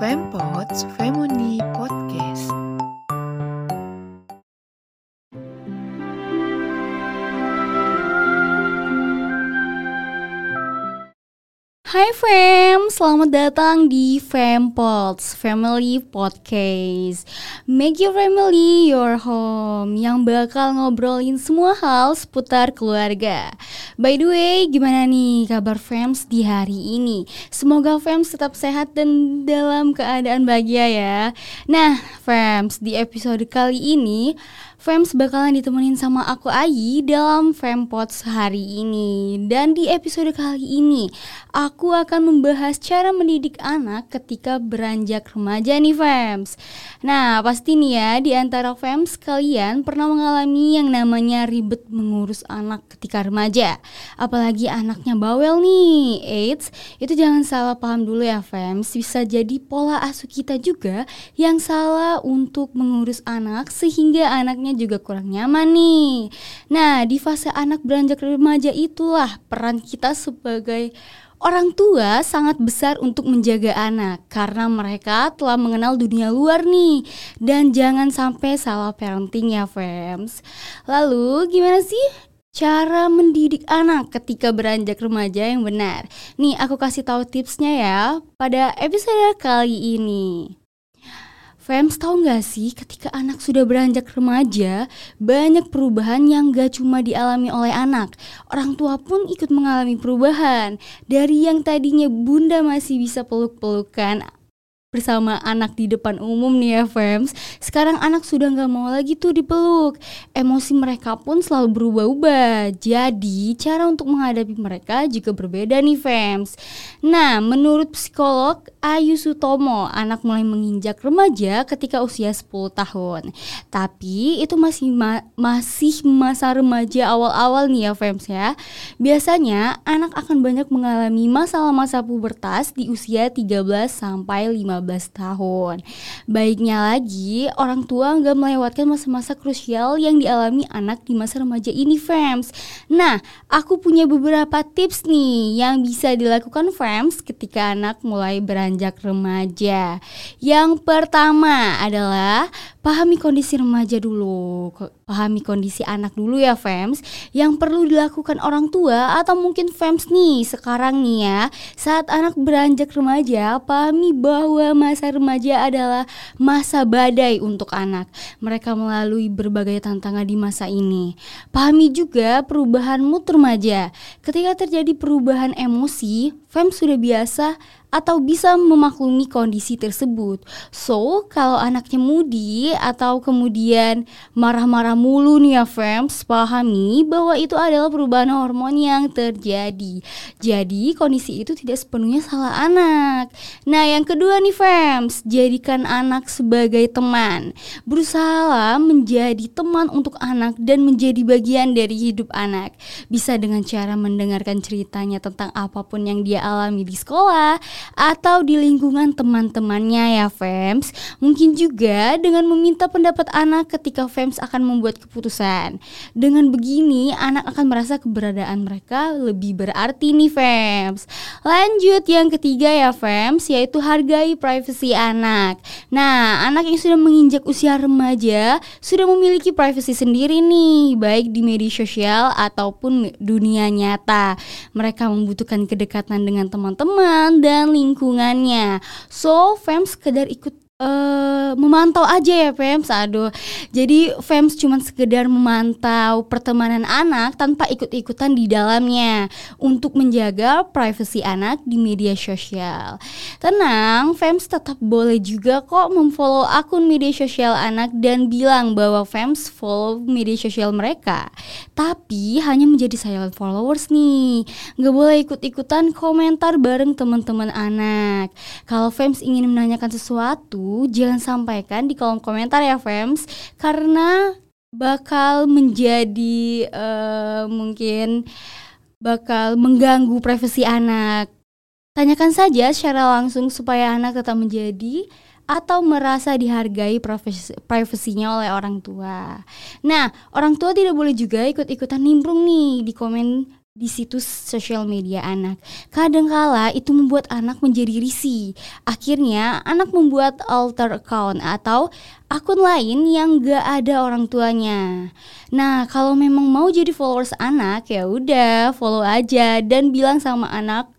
Fempods Family Podcast. Hai fam, selamat datang di Fampods Family Podcast. Make your family your home Yang bakal ngobrolin semua hal seputar keluarga. By the way, gimana nih kabar fams di hari ini? Semoga fams tetap sehat dan dalam keadaan bahagia ya. Nah fams, di episode kali ini Fams bakalan ditemenin sama aku Ayi dalam Fampods hari ini. Dan di episode kali ini Aku akan membahas cara mendidik anak ketika beranjak remaja nih Fams Nah pasti nih ya di antara Fams kalian pernah mengalami yang namanya ribet mengurus anak ketika remaja. Apalagi anaknya bawel nih Eits, itu jangan salah paham dulu ya Fams Bisa jadi pola asuh kita juga yang salah untuk mengurus anak Sehingga anaknya juga kurang nyaman nih. Nah, di fase anak beranjak remaja itulah peran kita sebagai orang tua sangat besar untuk menjaga anak karena mereka telah mengenal dunia luar nih. Dan jangan sampai salah parenting ya, fams. Lalu, gimana sih Cara mendidik anak ketika beranjak remaja yang benar. Nih, aku kasih tahu tipsnya ya pada episode kali ini. Fams tahu nggak sih ketika anak sudah beranjak remaja banyak perubahan yang gak cuma dialami oleh anak. Orang tua pun ikut mengalami perubahan. Dari yang tadinya bunda masih bisa peluk-pelukan bersama anak di depan umum nih ya fams Sekarang anak sudah nggak mau lagi tuh dipeluk. Emosi mereka pun selalu berubah-ubah. Jadi cara untuk menghadapi mereka juga berbeda nih fams Nah menurut psikolog Ayu Sutomo Anak mulai menginjak remaja ketika usia 10 tahun. Tapi itu masih ma masih masa remaja awal-awal nih ya fams ya. Biasanya anak akan banyak mengalami masalah-masa pubertas di usia 13 sampai 15 15 tahun. Baiknya lagi, orang tua nggak melewatkan masa-masa krusial yang dialami anak di masa remaja ini, fams. Nah, aku punya beberapa tips nih yang bisa dilakukan fams ketika anak mulai beranjak remaja. Yang pertama adalah pahami kondisi remaja dulu, pahami kondisi anak dulu ya, fams. Yang perlu dilakukan orang tua atau mungkin fams nih sekarang nih ya, saat anak beranjak remaja, pahami bahwa masa remaja adalah masa badai untuk anak. Mereka melalui berbagai tantangan di masa ini. Pahami juga perubahan mood remaja. Ketika terjadi perubahan emosi, Fem sudah biasa atau bisa memaklumi kondisi tersebut. So, kalau anaknya mudi atau kemudian marah-marah mulu nih ya fams, pahami bahwa itu adalah perubahan hormon yang terjadi. Jadi, kondisi itu tidak sepenuhnya salah anak. Nah, yang kedua nih fams, jadikan anak sebagai teman. Berusaha menjadi teman untuk anak dan menjadi bagian dari hidup anak. Bisa dengan cara mendengarkan ceritanya tentang apa pun yang dia alami di sekolah atau di lingkungan teman-temannya ya Fems. Mungkin juga dengan meminta pendapat anak ketika Fems akan membuat keputusan. Dengan begini anak akan merasa keberadaan mereka lebih berarti nih Fems. Lanjut yang ketiga ya Fems yaitu hargai privasi anak. Nah, anak yang sudah menginjak usia remaja sudah memiliki privasi sendiri nih, baik di media sosial ataupun dunia nyata. Mereka membutuhkan kedekatan dengan teman-teman dan lingkungannya. So, fam sekedar ikut uh, memantau aja ya Fems. Aduh. Jadi Fems cuma sekedar memantau pertemanan anak tanpa ikut-ikutan di dalamnya untuk menjaga privasi anak di media sosial. Tenang Fems tetap boleh juga kok memfollow akun media sosial anak dan bilang bahwa Fems follow media sosial mereka. Tapi hanya menjadi silent followers nih. Nggak boleh ikut-ikutan komentar bareng teman-teman anak. Kalau Fems ingin menanyakan sesuatu jangan sampaikan di kolom komentar ya fans karena bakal menjadi uh, mungkin bakal mengganggu privasi anak. Tanyakan saja secara langsung supaya anak tetap menjadi atau merasa dihargai privasinya oleh orang tua. Nah, orang tua tidak boleh juga ikut-ikutan nimbrung nih di komen di situs sosial media anak. Kadangkala itu membuat anak menjadi risih. Akhirnya anak membuat alter account atau akun lain yang gak ada orang tuanya. Nah, kalau memang mau jadi followers anak ya udah follow aja dan bilang sama anak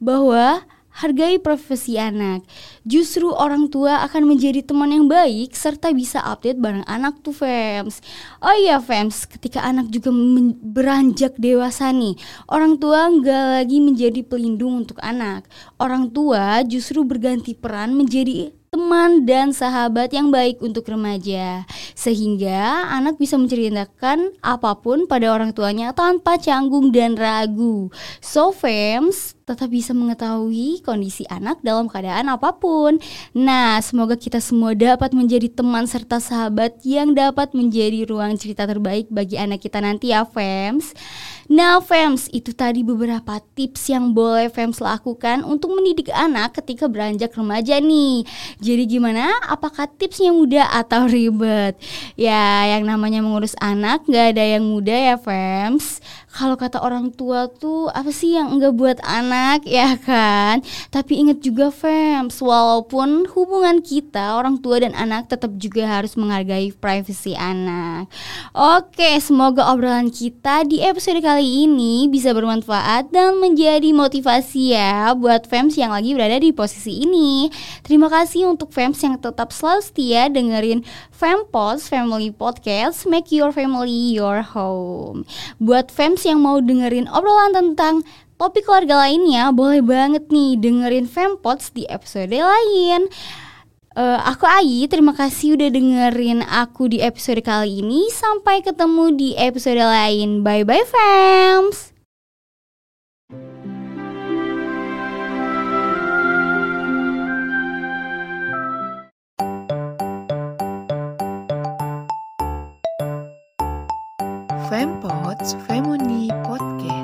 bahwa hargai profesi anak. Justru orang tua akan menjadi teman yang baik serta bisa update bareng anak tuh fams. Oh iya fams, ketika anak juga beranjak dewasa nih, orang tua nggak lagi menjadi pelindung untuk anak. Orang tua justru berganti peran menjadi teman dan sahabat yang baik untuk remaja sehingga anak bisa menceritakan apa pun pada orang tuanya tanpa canggung dan ragu. So fams tetap bisa mengetahui kondisi anak dalam keadaan apa pun. Nah, semoga kita semua dapat menjadi teman serta sahabat yang dapat menjadi ruang cerita terbaik bagi anak kita nanti ya, fams. Nah, fams, itu tadi beberapa tips yang boleh fams lakukan untuk mendidik anak ketika beranjak remaja nih. Jadi gimana? Apakah tipsnya mudah atau ribet? Ya, yang namanya mengurus anak gak ada yang mudah ya, fams kalau kata orang tua tuh apa sih yang enggak buat anak ya kan? Tapi inget juga fams walaupun hubungan kita orang tua dan anak tetap juga harus menghargai privasi anak. Oke semoga obrolan kita di episode kali ini bisa bermanfaat dan menjadi motivasi ya buat fams yang lagi berada di posisi ini. Terima kasih untuk fams yang tetap selalu setia dengerin Fempos Family Podcast Make Your Family Your Home. Buat fams yang mau dengerin obrolan tentang topik keluarga lainnya, boleh banget nih dengerin Fempots di episode lain. Uh, aku Ayi, terima kasih udah dengerin aku di episode kali ini. Sampai ketemu di episode lain. Bye bye, fams. Fempods Family Podcast